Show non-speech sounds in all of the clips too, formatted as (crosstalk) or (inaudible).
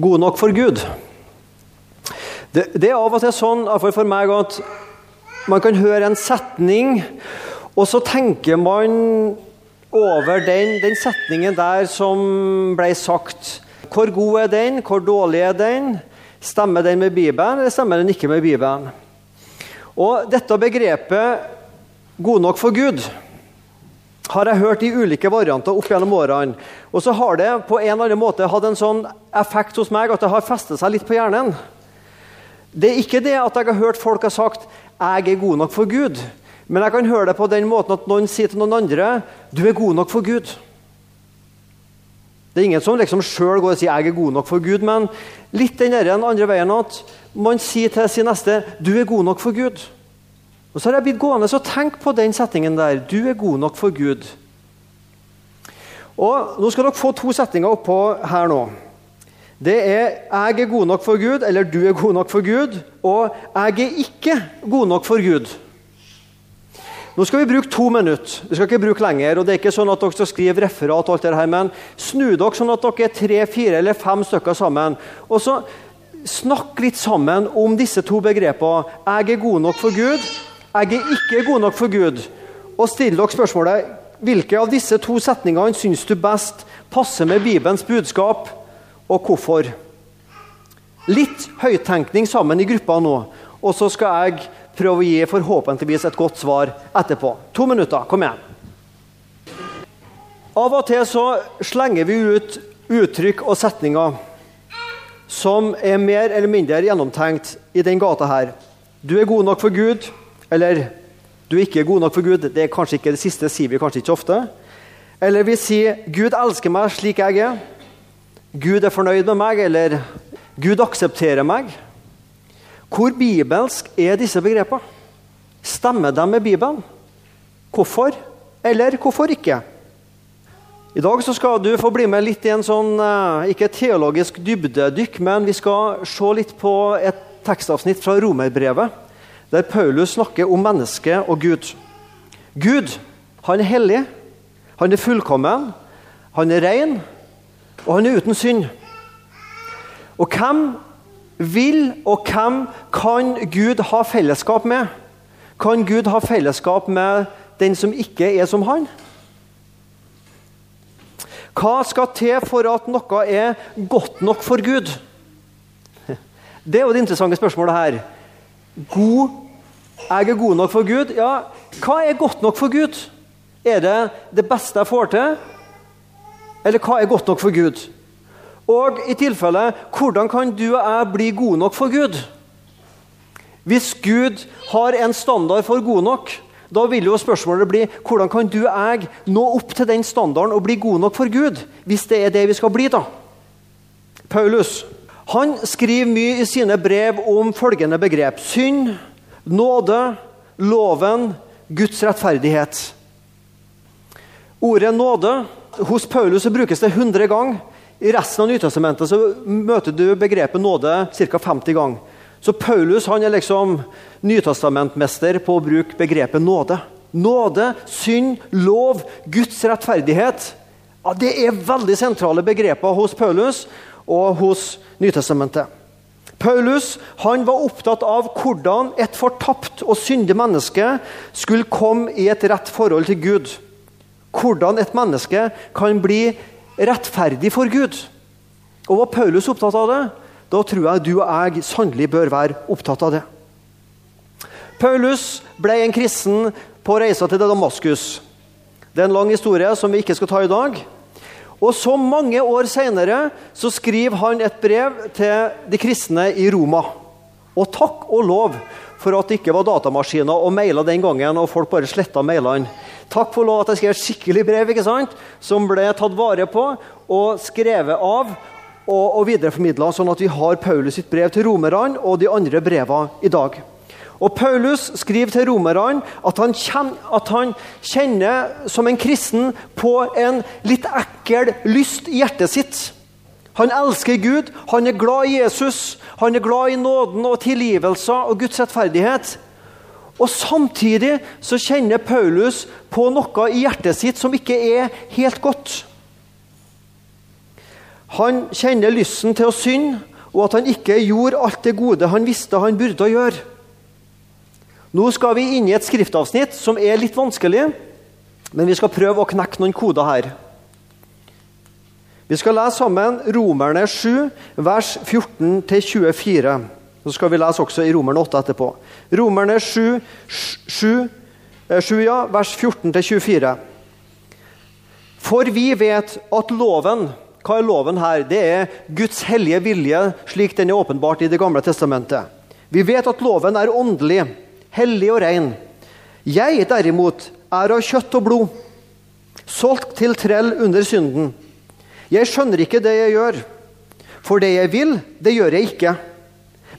god nok for Gud. Det, det er av og til sånn iallfall for meg, at man kan høre en setning, og så tenker man over den, den setningen der som ble sagt. Hvor god er den? Hvor dårlig er den? Stemmer den med Bibelen, eller stemmer den ikke med Bibelen? Og dette begrepet 'god nok for Gud' har jeg hørt i ulike varianter opp gjennom årene. Og så har det på en eller annen måte hatt en sånn effekt hos meg at det har festet seg litt på hjernen. Det er ikke det at jeg har hørt folk har sagt 'jeg er god nok for Gud'. Men jeg kan høre det på den måten at noen sier til noen andre 'du er god nok for Gud'. Det er ingen som liksom sjøl går og sier 'jeg er god nok for Gud', men litt den andre veien at man sier til sin neste 'du er god nok for Gud'. Og Så har jeg blitt gående og tenke på den setningen der. Du er god nok for Gud. Og Nå skal dere få to setninger oppå her nå. Det er 'jeg er god nok for Gud' eller 'du er god nok for Gud', og 'jeg er ikke god nok for Gud'. Nå skal vi bruke to minutter. Vi skal ikke bruke lenger. og det er ikke sånn at dere skal skrive referat, og alt det her, men snu dere sånn at dere er tre, fire eller fem stykker sammen. Og så Snakk litt sammen om disse to begrepene. 'Jeg er god nok for Gud', jeg er ikke god nok for Gud. Og stille dere spørsmålet hvilke av disse to setningene syns du best passer med Bibelens budskap, og hvorfor? Litt høyttenkning sammen i gruppa nå, og så skal jeg prøve å gi forhåpentligvis et godt svar etterpå. To minutter, kom igjen. Av og til så slenger vi ut uttrykk og setninger som er mer eller mindre gjennomtenkt i den gata her. Du er god nok for Gud. Eller du er ikke god nok for Gud. Det er kanskje ikke det siste sier vi kanskje ikke ofte. Eller vi sier 'Gud elsker meg slik jeg er'. 'Gud er fornøyd med meg', eller 'Gud aksepterer meg'. Hvor bibelsk er disse begrepene? Stemmer de med Bibelen? Hvorfor, eller hvorfor ikke? I dag skal du få bli med litt i en sånn, eh, ikke teologisk dybdedykk, men vi skal se litt på et tekstavsnitt fra Romerbrevet der Paulus snakker om mennesket og Gud. Gud han er hellig, han er fullkommen, han er ren, og han er uten synd. Og hvem vil og hvem kan Gud ha fellesskap med? Kan Gud ha fellesskap med den som ikke er som han? Hva skal til for at noe er godt nok for Gud? (laughs) Det er jo det interessante spørsmålet her. God jeg er god nok for Gud. Ja, hva er godt nok for Gud? Er det det beste jeg får til? Eller hva er godt nok for Gud? Og i tilfelle, hvordan kan du og jeg bli gode nok for Gud? Hvis Gud har en standard for god nok, da vil jo spørsmålet bli hvordan kan du og jeg nå opp til den standarden og bli gode nok for Gud? Hvis det er det vi skal bli, da. Paulus han skriver mye i sine brev om følgende begrep. Synd, Nåde, loven, Guds rettferdighet. Ordet nåde hos Paulus brukes det 100 ganger. I resten av Nytestamentet så møter du begrepet nåde ca. 50 ganger. Så Paulus han er liksom nytestamentmester på å bruke begrepet nåde. Nåde, synd, lov, Guds rettferdighet. Ja, det er veldig sentrale begreper hos Paulus og hos Nytestamentet. Paulus han var opptatt av hvordan et fortapt og syndig menneske skulle komme i et rett forhold til Gud. Hvordan et menneske kan bli rettferdig for Gud. Og Var Paulus opptatt av det? Da tror jeg du og jeg sannelig bør være opptatt av det. Paulus ble en kristen på reisa til Damaskus. Det er en lang historie som vi ikke skal ta i dag. Og så mange år seinere skriver han et brev til de kristne i Roma. Og takk og lov for at det ikke var datamaskiner og mailer den gangen, og folk bare sletta mailene. Takk for lov at jeg skrev et skikkelig brev ikke sant? som ble tatt vare på og skrevet av og, og videreformidla, sånn at vi har Paulus sitt brev til romerne og de andre brevene i dag. Og Paulus skriver til romerne at, at, han kjenner som en kristen på en litt ekkel lyst i hjertet sitt. Han elsker Gud, han er glad i Jesus, han er glad i nåden og tilgivelser og Guds rettferdighet. Og Samtidig så kjenner Paulus på noe i hjertet sitt som ikke er helt godt. Han kjenner lysten til å synde, og at han ikke gjorde alt det gode han visste han burde gjøre. Nå skal vi inn i et skriftavsnitt som er litt vanskelig, men vi skal prøve å knekke noen koder her. Vi skal lese sammen Romerne 7, vers 14-24. Så skal vi lese også i Romerne 8 etterpå. Romerne 7, 7, 7 ja, vers 14-24. For vi vet at loven Hva er loven her? Det er Guds hellige vilje, slik den er åpenbart i Det gamle testamentet. Vi vet at loven er åndelig, hellig og ren. Jeg derimot er av kjøtt og blod, solgt til trell under synden. Jeg skjønner ikke det jeg gjør. For det jeg vil, det gjør jeg ikke.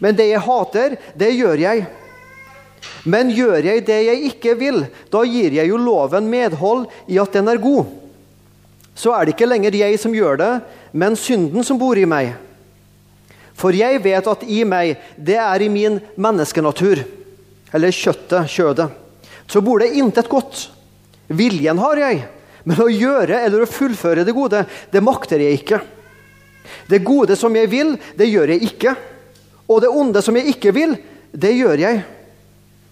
Men det jeg hater, det gjør jeg. Men gjør jeg det jeg ikke vil, da gir jeg jo loven medhold i at den er god så er det ikke lenger jeg som gjør det, men synden som bor i meg. For jeg vet at i meg, det er i min menneskenatur, eller kjøttet, kjødet, så bor det intet godt. Viljen har jeg, men å gjøre eller å fullføre det gode, det makter jeg ikke. Det gode som jeg vil, det gjør jeg ikke. Og det onde som jeg ikke vil, det gjør jeg.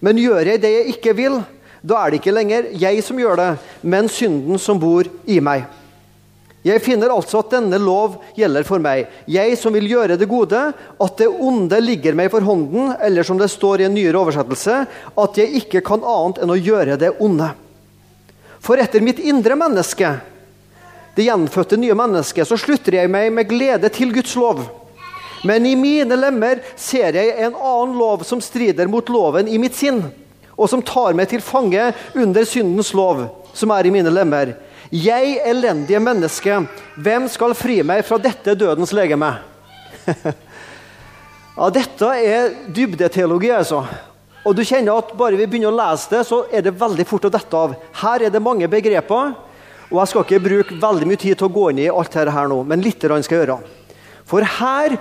Men gjør jeg det jeg ikke vil, da er det ikke lenger jeg som gjør det, men synden som bor i meg. Jeg finner altså at denne lov gjelder for meg, jeg som vil gjøre det gode, at det onde ligger meg for hånden, eller som det står i en nyere oversettelse, at jeg ikke kan annet enn å gjøre det onde. For etter mitt indre menneske, det gjenfødte nye mennesket, så slutter jeg meg med glede til Guds lov. Men i mine lemmer ser jeg en annen lov som strider mot loven i mitt sinn, og som tar meg til fange under syndens lov, som er i mine lemmer. Jeg, elendige menneske, hvem skal fri meg fra dette dødens legeme? (laughs) ja, dette er dybdeteologi, altså. Og du kjenner at bare vi begynner å lese det, så er det veldig fort å dette av. Her er det mange begreper, og jeg skal ikke bruke veldig mye tid til å gå inn i alt dette her nå, men litt skal jeg gjøre. For her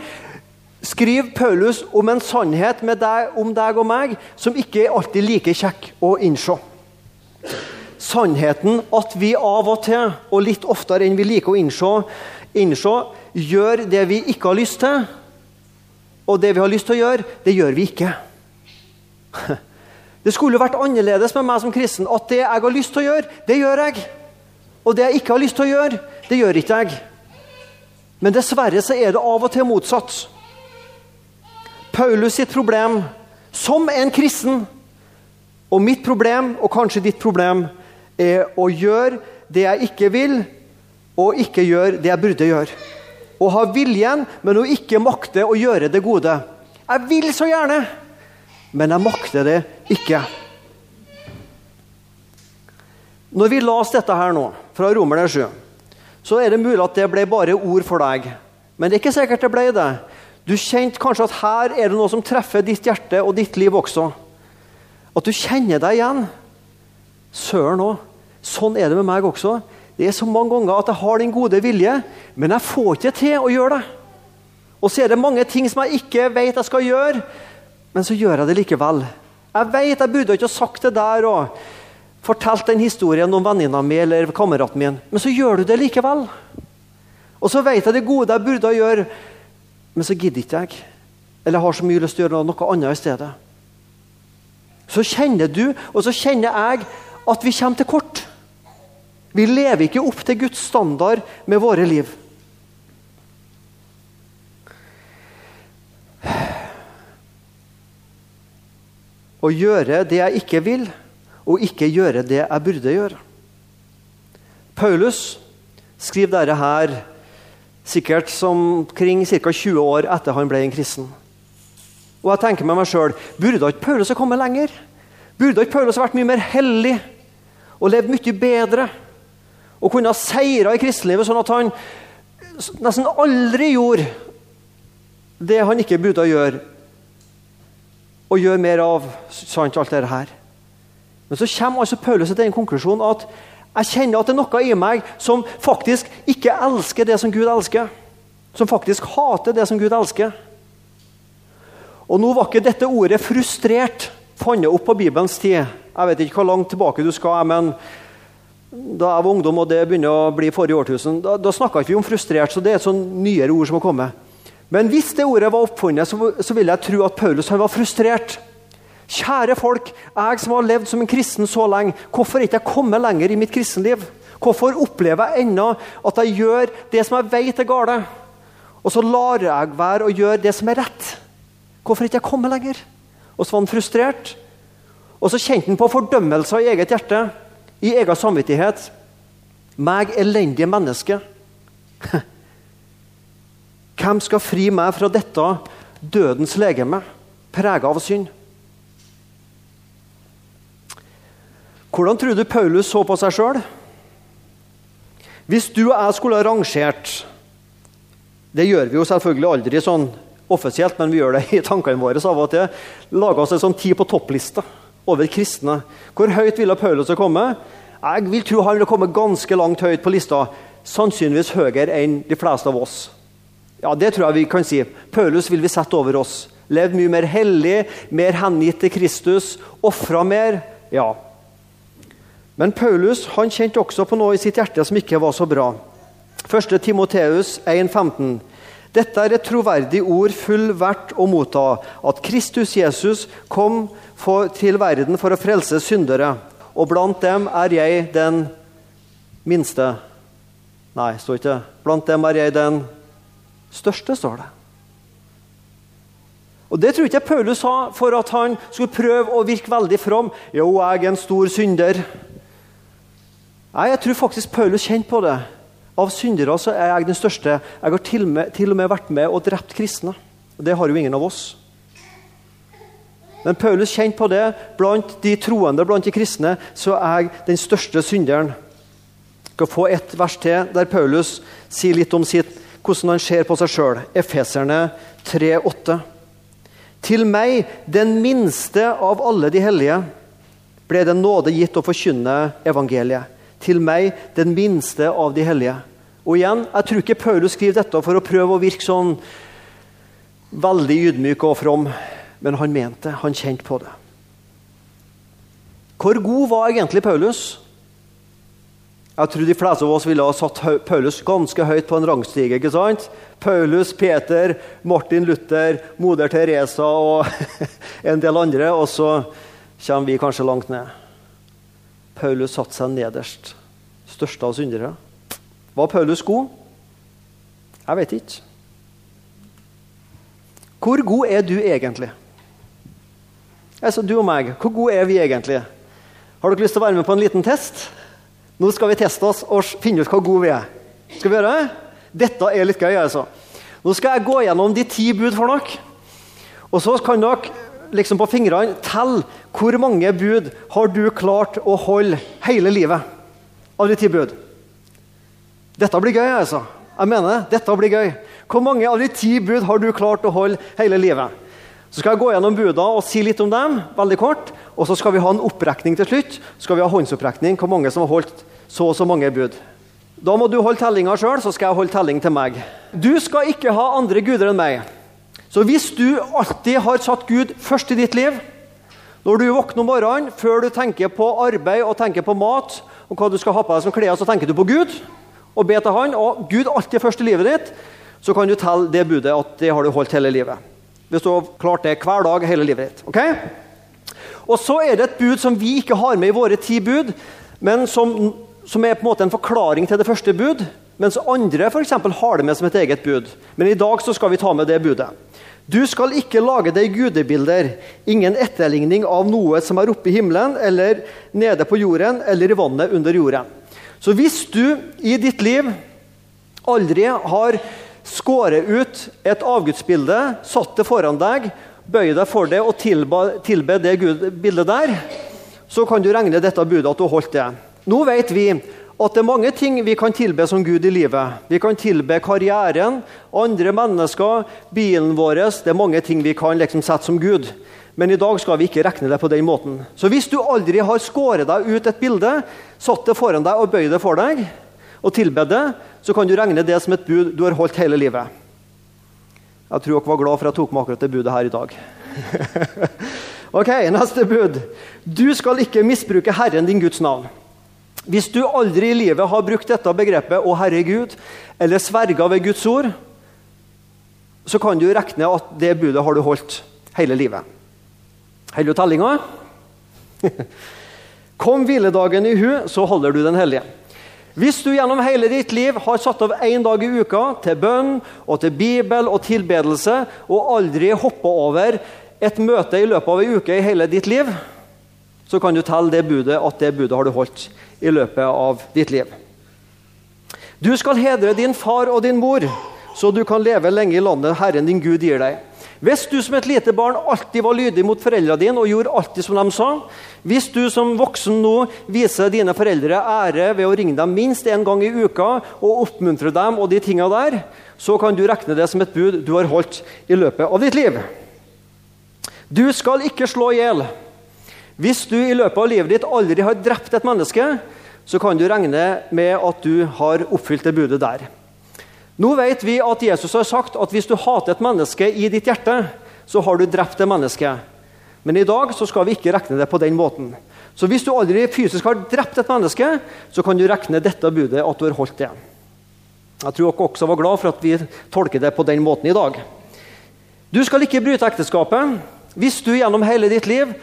skriver Paulus om en sannhet deg, om deg og meg som ikke er alltid like kjekk å innse sannheten at vi av og til, og litt oftere enn vi liker å innse, innse, gjør det vi ikke har lyst til. Og det vi har lyst til å gjøre, det gjør vi ikke. (laughs) Det skulle vært annerledes med meg som kristen. At det jeg har lyst til å gjøre, det gjør jeg. Og det jeg ikke har lyst til å gjøre, det gjør ikke jeg. Men dessverre så er det av og til motsatt. Paulus sitt problem som en kristen, og mitt problem, og kanskje ditt problem, er å gjøre det jeg ikke vil, og ikke gjøre det jeg burde gjøre. Å ha viljen, men å ikke makte å gjøre det gode. Jeg vil så gjerne, men jeg makter det ikke. Når vi las dette her nå, fra Romerne 7, så er det mulig at det ble bare ord for deg. Men det er ikke sikkert det ble det. Du kjente kanskje at her er det noe som treffer ditt hjerte og ditt liv også. At du kjenner deg igjen. Søren òg. Sånn er det med meg også. Det er så mange ganger at jeg har den gode vilje, men jeg får ikke til å gjøre det. Og så er det mange ting som jeg ikke vet jeg skal gjøre, men så gjør jeg det likevel. Jeg vet jeg burde ikke ha sagt det der og fortalt den historien om venninna mi eller kameraten min, men så gjør du det likevel. Og så vet jeg det gode jeg burde gjøre, men så gidder ikke jeg. Eller jeg har så mye lyst til å gjøre noe annet i stedet. Så kjenner du, og så kjenner jeg, at vi kommer til kort. Vi lever ikke opp til Guds standard med våre liv. Å gjøre det jeg ikke vil, og ikke gjøre det jeg burde gjøre. Paulus skriver dette her sikkert som kring ca. 20 år etter han ble en kristen. Og jeg tenker med meg sjøl burde ikke Paulus ha kommet lenger? Burde ikke Paulus vært mye mer hellig og levd mye bedre? Og kunne ha seira i kristelivet, sånn at han nesten aldri gjorde det han ikke burde gjøre, og gjøre mer av sant, alt dette her. Men så kommer altså Paulus til den konklusjonen at jeg kjenner at det er noe i meg som faktisk ikke elsker det som Gud elsker. Som faktisk hater det som Gud elsker. Og nå var ikke dette ordet 'frustrert' funnet opp på Bibelens tid. Jeg vet ikke hvor langt tilbake du skal, men da jeg var ungdom, og det begynner å bli forrige årtusen, da, da snakka ikke om frustrert, så det er et sånn nyere ord som har kommet. Men hvis det ordet var oppfunnet, så, så vil jeg tro at Paulus han var frustrert. Kjære folk, jeg som har levd som en kristen så lenge, hvorfor er ikke jeg kommet lenger i mitt kristenliv? Hvorfor opplever jeg ennå at jeg gjør det som jeg vet er gale? Og så lar jeg være å gjøre det som er rett. Hvorfor er ikke jeg kommet lenger? Og så var han frustrert. Og så kjente han på fordømmelser i eget hjerte i egen samvittighet. Meg, elendige menneske. (laughs) Hvem skal fri meg fra dette dødens legeme, prega av synd? Hvordan tror du Paulus så på seg sjøl? Hvis du og jeg skulle ha rangert Det gjør vi jo selvfølgelig aldri sånn offisielt, men vi gjør det i tankene våre av og til. Laga oss en sånn ti på toppliste over kristne. Hvor høyt ville Paulus ha kommet? Jeg vil tro han ville kommet ganske langt høyt på lista. Sannsynligvis høyere enn de fleste av oss. Ja, Det tror jeg vi kan si. Paulus vil vi sette over oss. Levd mye mer hellig, mer hengitt til Kristus, ofra mer. Ja. Men Paulus han kjente også på noe i sitt hjerte som ikke var så bra. 1. Timoteus 1,15. Dette er et troverdig ord full verdt å motta, at Kristus Jesus kom for, til verden for å frelse syndere. Og blant dem er jeg den minste. Nei, står ikke. Blant dem er jeg den største, står det. Og Det tror ikke jeg Paulus sa for at han skulle prøve å virke veldig from. Jo, jeg er en stor synder. Nei, Jeg tror faktisk Paulus kjente på det. Av syndere så er jeg den største. Jeg har til, med, til og med vært med og drept kristne. Og Det har jo ingen av oss. Men Paulus kjente på det. Blant de troende, blant de kristne, så er jeg den største synderen. Jeg skal få et vers til der Paulus sier litt om sitt, hvordan han ser på seg sjøl. Efeserne 3,8. Til meg, den minste av alle de hellige, ble det nåde gitt å forkynne evangeliet. Til meg, den minste av de hellige. Og igjen, Jeg tror ikke Paulus skriver dette for å prøve å virke sånn veldig ydmyk og from men han mente det. Han kjente på det. Hvor god var egentlig Paulus? Jeg tror de fleste av oss ville ha satt Paulus ganske høyt på en rangstige. ikke sant? Paulus, Peter, Martin Luther, moder Teresa og (laughs) en del andre. Og så kommer vi kanskje langt ned. Paulus satte seg nederst. Største av syndere. Var Paulus god? Jeg vet ikke. Hvor god er du egentlig? Altså, du og meg, hvor gode er vi egentlig? Har dere lyst til å være med på en liten test? Nå skal vi teste oss og finne ut hvor gode vi er. Skal vi gjøre det? Dette er litt gøy. altså. Nå skal jeg gå gjennom de ti bud for dere. Og så kan dere liksom på fingrene telle hvor mange bud har du klart å holde hele livet av de ti bud. Dette blir gøy, altså. Jeg mener det. Dette blir gøy. Hvor mange av de ti bud har du klart å holde hele livet? Så skal jeg gå gjennom buda og si litt om dem. veldig kort, Og så skal vi ha en opprekning til slutt. Så skal vi ha håndsopprekning hvor mange som har holdt så og så mange bud. Da må du holde tellinga sjøl, så skal jeg holde telling til meg. Du skal ikke ha andre guder enn meg. Så hvis du alltid har satt Gud først i ditt liv, når du våkner om morgenen, før du tenker på arbeid og tenker på mat, og hva du skal ha på deg som klær, så tenker du på Gud og ber til Han, og Gud alltid er først i livet ditt, så kan du telle det budet at det har du holdt hele livet. Hvis du har klart det hver dag hele livet ditt. ok? Og Så er det et bud som vi ikke har med i våre ti bud, men som, som er på en måte en forklaring til det første bud. Mens andre for har det med som et eget bud. Men i dag så skal vi ta med det budet. Du skal ikke lage deg gudebilder, ingen etterligning av noe som er oppe i himmelen, eller nede på jorden, eller i vannet under jorden. Så hvis du i ditt liv aldri har skåret ut et avgudsbilde, satt det foran deg, bøy deg for det og tilbe, det Gud, bildet der, så kan du regne dette budet at du har holdt det. Nå vet vi at det er mange ting vi kan tilbe som Gud i livet. Vi kan tilbe karrieren, andre mennesker, bilen vår. Det er mange ting vi kan liksom sette som Gud. Men i dag skal vi ikke regne det på den måten. Så hvis du aldri har skåret deg ut et bilde, satt det foran deg og bøyd det for deg, og tilbe det, så kan du regne det som et bud du har holdt hele livet. Jeg tror dere var glad for at jeg tok med akkurat det budet her i dag. (laughs) ok, Neste bud. Du skal ikke misbruke Herren din Guds navn. Hvis du aldri i livet har brukt dette begrepet 'Å Herre Gud', eller sverga ved Guds ord, så kan du regne at det budet har du holdt hele livet. Holder du tellinga? (laughs) Kom hviledagen i hu, så holder du den hellige. Hvis du gjennom hele ditt liv har satt av én dag i uka til bønn og til bibel og tilbedelse, og aldri hoppa over et møte i løpet av ei uke i hele ditt liv, så kan du telle det budet at det budet har du holdt i løpet av ditt liv. Du skal hedre din far og din mor, så du kan leve lenge i landet Herren din Gud gir deg. Hvis du som et lite barn alltid var lydig mot foreldrene dine og gjorde alltid som de sa, hvis du som voksen nå viser dine foreldre ære ved å ringe dem minst én gang i uka og oppmuntre dem og de tinga der, så kan du regne det som et bud du har holdt i løpet av ditt liv. Du skal ikke slå i hjel. Hvis du i løpet av livet ditt aldri har drept et menneske, så kan du regne med at du har oppfylt det budet der. Nå vet vi at Jesus har sagt at hvis du hater et menneske i ditt hjerte, så har du drept det mennesket. Men i dag så skal vi ikke regne det på den måten. Så hvis du aldri fysisk har drept et menneske, så kan du regne dette budet at du har holdt det. Jeg tror dere også var glad for at vi tolker det på den måten i dag. Du skal ikke bryte ekteskapet. Hvis du gjennom hele ditt liv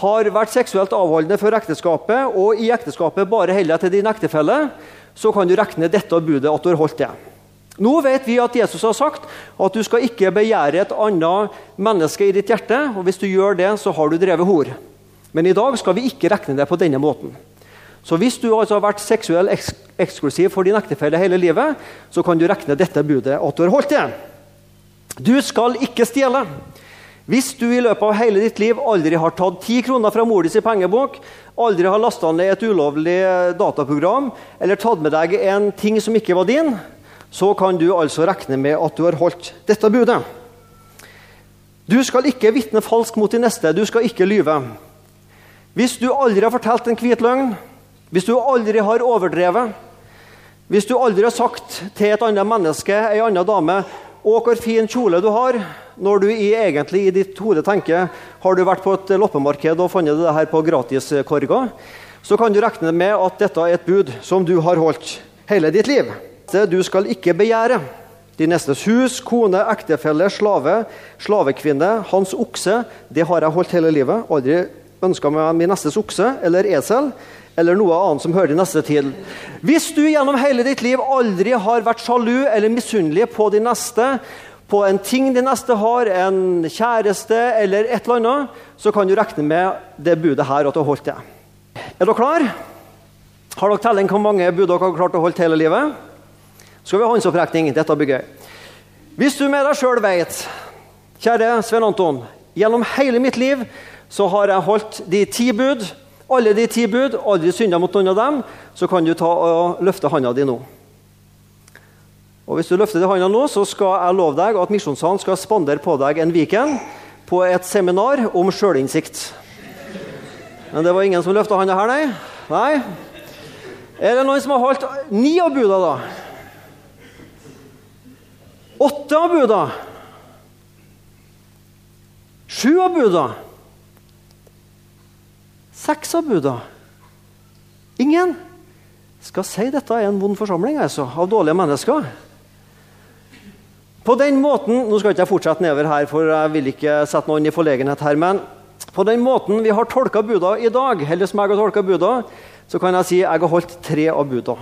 har vært seksuelt avholdende før ekteskapet, og i ekteskapet bare deg til din ektefelle, så kan du regne dette budet at du har holdt det. Nå vet vi at Jesus har sagt at du skal ikke begjære et annet menneske i ditt hjerte. og Hvis du gjør det, så har du drevet hor. Men i dag skal vi ikke regne det på denne måten. Så hvis du altså har vært seksuell eks eksklusiv for din ektefelle hele livet, så kan du regne dette budet at du har holdt det. Du skal ikke stjele. Hvis du i løpet av hele ditt liv aldri har tatt ti kroner fra mor di pengebok, aldri har lasta ned et ulovlig dataprogram eller tatt med deg en ting som ikke var din, så kan du altså regne med at du har holdt dette budet. Du skal ikke vitne falsk mot din neste, du skal ikke lyve. Hvis du aldri har fortalt en hvit løgn, hvis du aldri har overdrevet, hvis du aldri har sagt til et annet menneske, ei anna dame, 'Å, hvor fin kjole du har', når du i, egentlig i ditt hode tenker 'Har du vært på et loppemarked og funnet det her på gratiskorga', så kan du regne med at dette er et bud som du har holdt hele ditt liv du skal ikke begjære. Din nestes hus, kone, ektefelle, slave, slavekvinne, hans okse. Det har jeg holdt hele livet. Aldri ønska meg min nestes okse eller esel eller noe annet som hører de neste til. Hvis du gjennom hele ditt liv aldri har vært sjalu eller misunnelig på de neste, på en ting de neste har, en kjæreste eller et eller annet, så kan du regne med det budet her at du har holdt det. Er dere klar? Har dere telling hvor mange bud dere har klart å holde hele livet? skal vi ha håndsopprekning. Dette blir gøy. Hvis du med deg sjøl vet, kjære Svein Anton, gjennom hele mitt liv så har jeg holdt de ti bud, alle de ti bud, aldri synda mot noen av dem, så kan du ta og løfte handa di nå. Og Hvis du løfter de handa nå, så skal jeg love deg at Misjonssalen skal spandere på deg en Viken på et seminar om sjølinnsikt. Men det var ingen som løfta handa her, nei? Nei? Er det noen som har holdt ni av buda, da? Åtte av buda. Sju av buda. Seks av buda. Ingen skal si dette er en vond forsamling altså, av dårlige mennesker. På den måten Nå skal ikke jeg fortsette nedover her, for jeg vil ikke sette noen i forlegenhet her. Men på den måten vi har tolka buda i dag, eller som jeg har tolka buda, så kan jeg si jeg har holdt tre av buda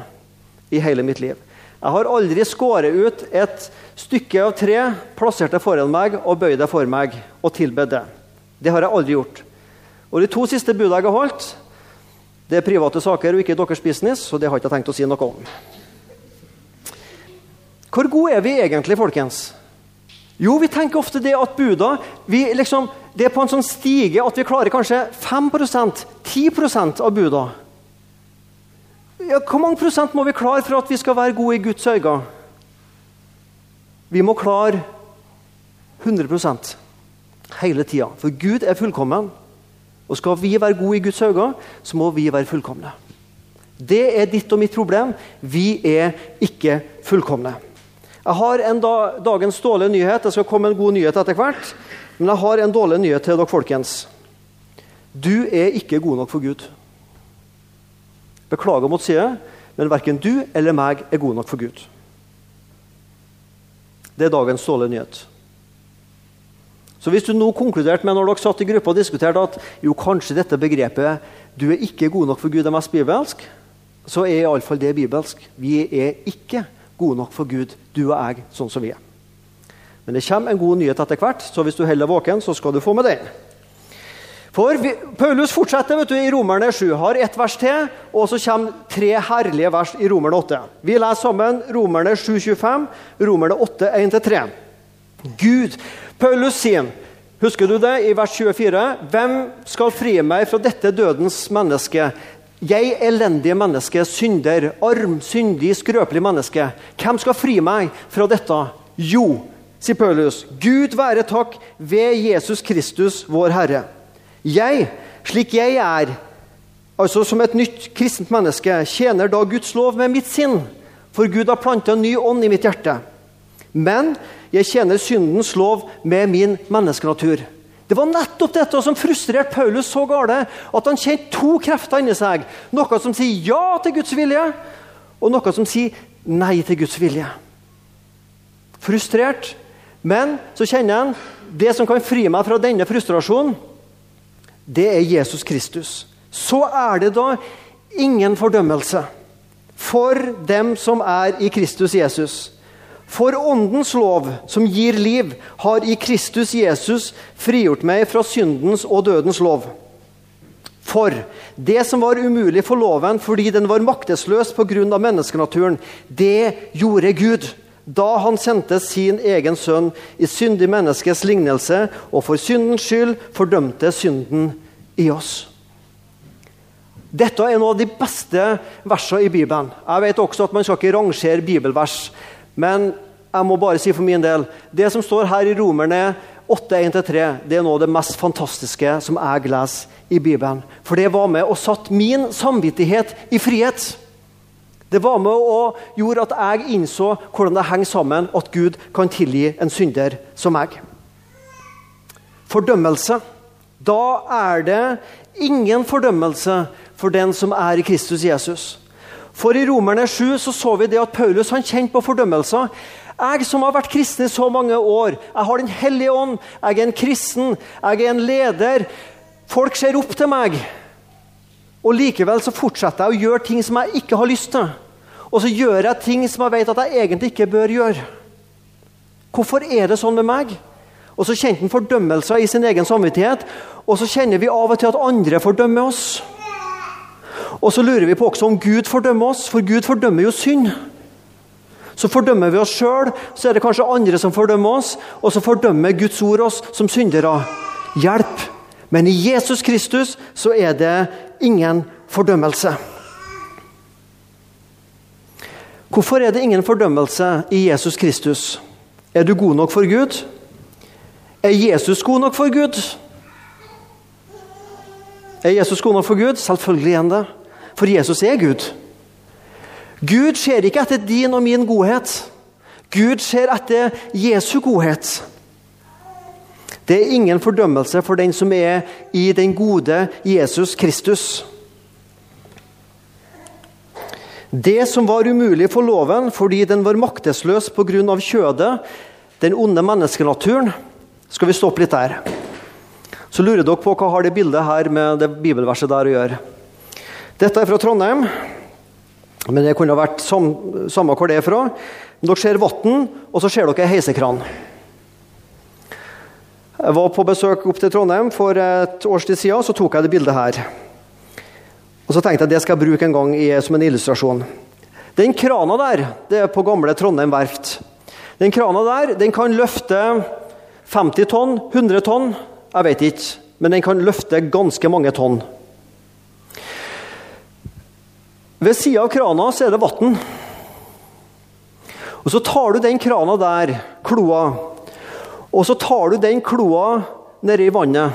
i hele mitt liv. Jeg har aldri skåret ut et stykke av tre, plassert det foran meg og bøyd det for meg og tilbedt det. Det har jeg aldri gjort. Og De to siste budene jeg har holdt, det er private saker og ikke deres business, så det har jeg ikke tenkt å si noe om. Hvor gode er vi egentlig, folkens? Jo, vi tenker ofte det at buda liksom, det er på en sånn stige at vi klarer kanskje 5% 10 av buda ja, Hvor mange prosent må vi klare for at vi skal være gode i Guds øyne? Vi må klare 100% hele tida. For Gud er fullkommen. Og skal vi være gode i Guds øyne, så må vi være fullkomne. Det er ditt og mitt problem. Vi er ikke fullkomne. Jeg har en da, dagens dårlige nyhet. Det skal komme en god nyhet etter hvert. Men jeg har en dårlig nyhet til dere, folkens. Du er ikke god nok for Gud. Beklager mot måtte men verken du eller meg er god nok for Gud. Det er dagens dårlige nyhet. Så hvis du nå konkluderte med når dere satt i gruppa og diskuterte at jo, kanskje dette begrepet 'du er ikke god nok for Gud' er mest bibelsk, så er iallfall det bibelsk. Vi er ikke gode nok for Gud, du og jeg, sånn som vi er. Men det kommer en god nyhet etter hvert, så hvis du holder våken, så skal du få med den. For vi, Paulus fortsetter vet du, i Romerne 7, har ett vers til, og så kommer tre herlige vers i Romerne 8. Vi leser sammen Romerne 7, 25, Romerne 8, 1-3. Gud, Paulus sier, husker du det, i vers 24? Hvem skal fri meg fra dette dødens menneske? Jeg, elendige menneske, synder, arm, syndig, skrøpelig menneske. Hvem skal fri meg fra dette? Jo, sier Paulus, Gud være takk ved Jesus Kristus, vår Herre. Jeg, slik jeg er, altså som et nytt kristent menneske, tjener da Guds lov med mitt sinn, for Gud har planta en ny ånd i mitt hjerte. Men jeg tjener syndens lov med min menneskenatur. Det var nettopp dette som frustrerte Paulus så gale at han kjente to krefter inni seg. Noe som sier ja til Guds vilje, og noe som sier nei til Guds vilje. Frustrert, men så kjenner han det som kan fri meg fra denne frustrasjonen, det er Jesus Kristus. Så er det da ingen fordømmelse for dem som er i Kristus Jesus. For Åndens lov, som gir liv, har i Kristus Jesus frigjort meg fra syndens og dødens lov. For det som var umulig for loven fordi den var maktesløs pga. menneskenaturen, det gjorde Gud da han sendte sin egen sønn i syndig menneskes lignelse og for syndens skyld fordømte synden i oss. Dette er en av de beste versene i Bibelen. Jeg vet også at Man skal ikke rangere bibelvers. Men jeg må bare si for min del det som står her i Romerne 8.1-3, det er noe av det mest fantastiske som jeg leser i Bibelen. For det var med og satt min samvittighet i frihet. Det var med og gjorde at jeg innså hvordan det henger sammen at Gud kan tilgi en synder som meg. Fordømmelse. Da er det ingen fordømmelse for den som er i Kristus Jesus. For i Romerne 7 så, så vi det at Paulus han kjente på fordømmelser. Jeg som har vært kristen i så mange år, jeg har Den hellige ånd, jeg er en kristen, jeg er en leder. Folk ser opp til meg. Og likevel så fortsetter jeg å gjøre ting som jeg ikke har lyst til. Og så gjør jeg ting som jeg vet at jeg egentlig ikke bør gjøre. Hvorfor er det sånn med meg? Og så kjente han fordømmelser i sin egen samvittighet. Og så kjenner vi av og til at andre fordømmer oss. Og så lurer vi på også om Gud fordømmer oss, for Gud fordømmer jo synd. Så fordømmer vi oss sjøl, så er det kanskje andre som fordømmer oss, og så fordømmer Guds ord oss som syndere. Hjelp! Men i Jesus Kristus så er det ingen fordømmelse. Hvorfor er det ingen fordømmelse i Jesus Kristus? Er du god nok for Gud? Er Jesus god nok for Gud? Er Jesus god nok for Gud? Selvfølgelig er han det. For Jesus er Gud. Gud ser ikke etter din og min godhet. Gud ser etter Jesu godhet. Det er ingen fordømmelse for den som er i den gode Jesus Kristus. Det som var umulig for loven fordi den var maktesløs pga. kjødet, den onde menneskenaturen Skal vi stoppe litt der? Så lurer dere på hva har det bildet her med det bibelverset der å gjøre. Dette er fra Trondheim, men det kunne vært sam, samme hvor det er fra. Dere ser vann, og så ser dere heisekran. Jeg var på besøk opp til Trondheim for et års tid siden, så tok jeg det bildet her. Og Så tenkte jeg det skal jeg bruke en gang i, som en illustrasjon. Den krana der, det er på gamle Trondheim verft. Den krana der den kan løfte 50 tonn, 100 tonn, jeg vet ikke. Men den kan løfte ganske mange tonn. Ved sida av krana så er det vann. Og Så tar du den krana der, kloa, og så tar du den kloa nedi vannet.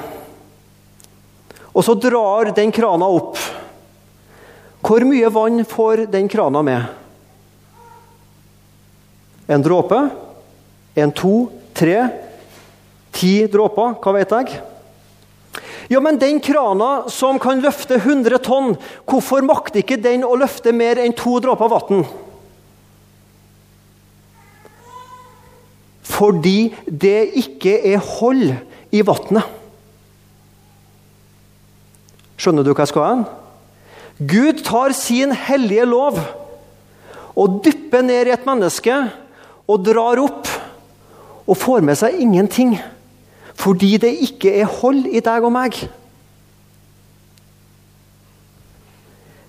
Og så drar den krana opp. Hvor mye vann får den krana med? En dråpe? En, to, tre? Ti dråper? Hva vet jeg? Ja, men den krana som kan løfte 100 tonn, hvorfor makter ikke den å løfte mer enn to dråper vann? Fordi det ikke er hold i vannet. Skjønner du hva jeg skal hen? Gud tar sin hellige lov og dypper ned i et menneske og drar opp og får med seg ingenting. Fordi det ikke er hold i deg og meg.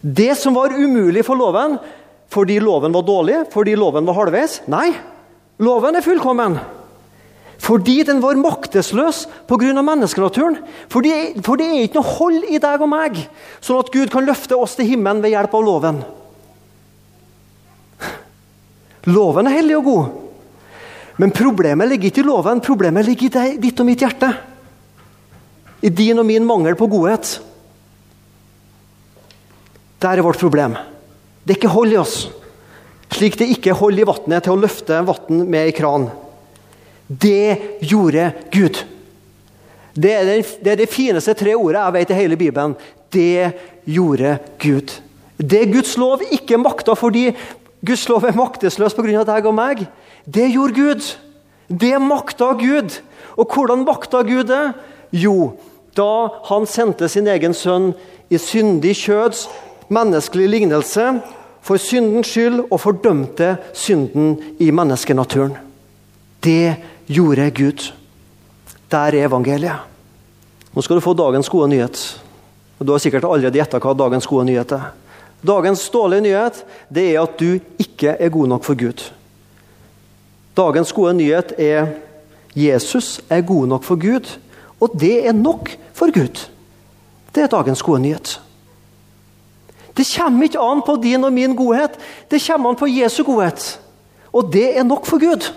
Det som var umulig for loven fordi loven var dårlig, fordi loven var halvveis Nei, loven er fullkommen. Fordi den var maktesløs pga. menneskenaturen. Fordi, for det er ikke noe hold i deg og meg, sånn at Gud kan løfte oss til himmelen ved hjelp av loven. Loven er hellig og god. Men problemet ligger ikke i loven, problemet ligger i deg, ditt og mitt hjerte. I din og min mangel på godhet. Der er vårt problem. Det er ikke hold i oss. Slik det ikke er hold i vannet til å løfte vann med ei kran. Det gjorde Gud. Det er, det, det er, det fineste tre ordet jeg vet i hele Bibelen. Det gjorde Gud. Det Guds lov ikke makta fordi Guds lov er maktesløs pga. deg og meg. Det gjorde Gud. Det makta Gud. Og hvordan makta Gud det? Jo, da han sendte sin egen sønn i syndig kjøds menneskelig lignelse for syndens skyld og fordømte synden i menneskenaturen. Det gjorde Gud. Der er evangeliet. Nå skal du få dagens gode nyhet. Du har sikkert allerede gjetta hva dagens gode nyhet er. Dagens dårlige nyhet det er at du ikke er god nok for Gud. Dagens gode nyhet er Jesus er god nok for Gud, og det er nok for Gud. Det er dagens gode nyhet. Det kommer ikke an på din og min godhet, det kommer an på Jesu godhet. Og det er nok for Gud.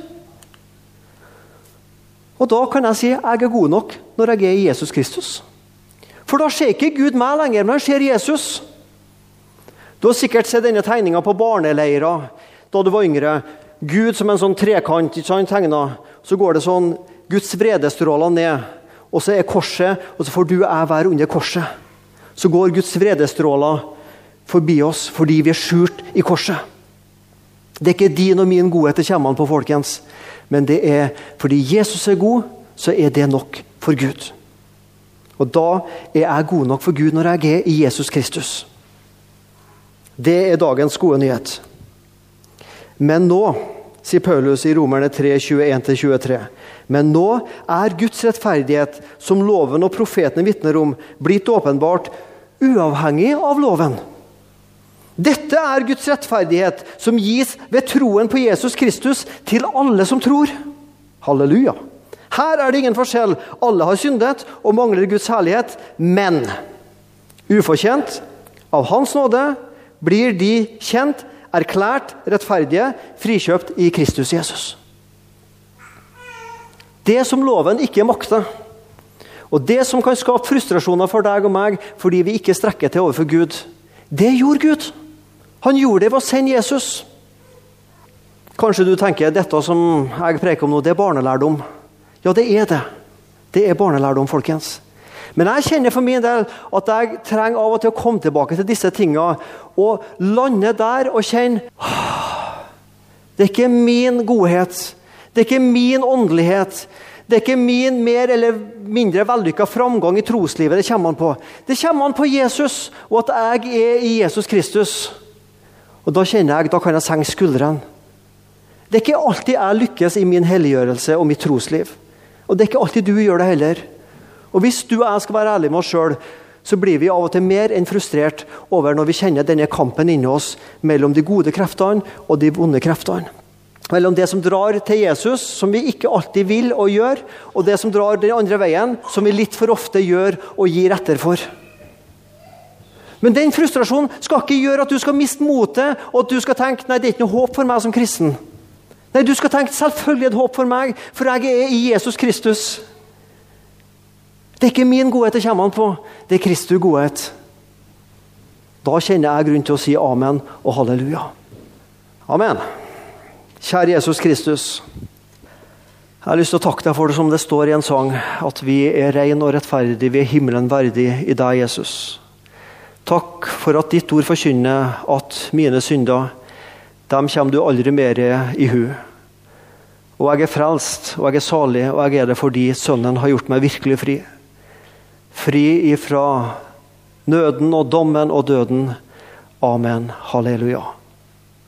Og Da kan jeg si jeg er god nok når jeg er i Jesus Kristus. For da ser ikke Gud meg lenger, men han ser Jesus. Du har sikkert sett denne tegninga på barneleirer da du var yngre. Gud som en sånn trekant ikke sant, tegna. Så går det sånn Guds vredestråler ned. Og så er korset, og så får du og jeg være under korset. Så går Guds vredestråler forbi oss fordi vi er skjult i korset. Det er ikke din og min godhet det kommer an på, folkens. Men det er fordi Jesus er god, så er det nok for Gud. Og da er jeg god nok for Gud når jeg er i Jesus Kristus. Det er dagens gode nyhet. Men nå, sier Paulus i Romerne 3, 21-23, men nå er Guds rettferdighet, som loven og profetene vitner om, blitt åpenbart uavhengig av loven. Dette er Guds rettferdighet, som gis ved troen på Jesus Kristus til alle som tror. Halleluja. Her er det ingen forskjell. Alle har syndet og mangler Guds herlighet, men ufortjent, av Hans nåde, blir de kjent, erklært rettferdige, frikjøpt i Kristus Jesus. Det som loven ikke makter, og det som kan skape frustrasjoner for deg og meg fordi vi ikke strekker til overfor Gud, det gjorde Gud. Han gjorde det ved å sende Jesus. Kanskje du tenker dette som jeg preker om nå, det er barnelærdom. Ja, det er det. Det er barnelærdom, folkens. Men jeg kjenner for min del at jeg trenger av og til å komme tilbake til disse tingene og lande der og kjenne Det er ikke min godhet. Det er ikke min åndelighet. Det er ikke min mer eller mindre vellykka framgang i troslivet det kommer an på. Det kommer an på Jesus, og at jeg er i Jesus Kristus. Og Da kjenner jeg, da kan jeg senke skuldrene. Det er ikke alltid jeg lykkes i min helliggjørelse og mitt trosliv. Og det er ikke alltid du gjør det heller. Og Hvis du og jeg skal være ærlige med oss sjøl, så blir vi av og til mer enn frustrert over når vi kjenner denne kampen inni oss mellom de gode kreftene og de vonde kreftene. Mellom det som drar til Jesus, som vi ikke alltid vil og gjør, og det som drar den andre veien, som vi litt for ofte gjør og gir etter for. Men den frustrasjonen skal ikke gjøre at du skal miste motet og at du skal tenke nei, det er ikke noe håp for meg som kristen. Nei, Du skal tenke selvfølgelig et håp for meg, for jeg er i Jesus Kristus. Det er ikke min godhet det kommer an på, det er Kristu godhet. Da kjenner jeg grunn til å si amen og halleluja. Amen. Kjære Jesus Kristus. Jeg har lyst til å takke deg for det som det står i en sang, at vi er rein og rettferdig, vi er himmelen verdig i deg, Jesus. Takk for at ditt ord forkynner at mine synder, dem kommer du aldri mer i hu. Og jeg er frelst, og jeg er salig, og jeg er det fordi Sønnen har gjort meg virkelig fri. Fri ifra nøden og dommen og døden. Amen. Halleluja.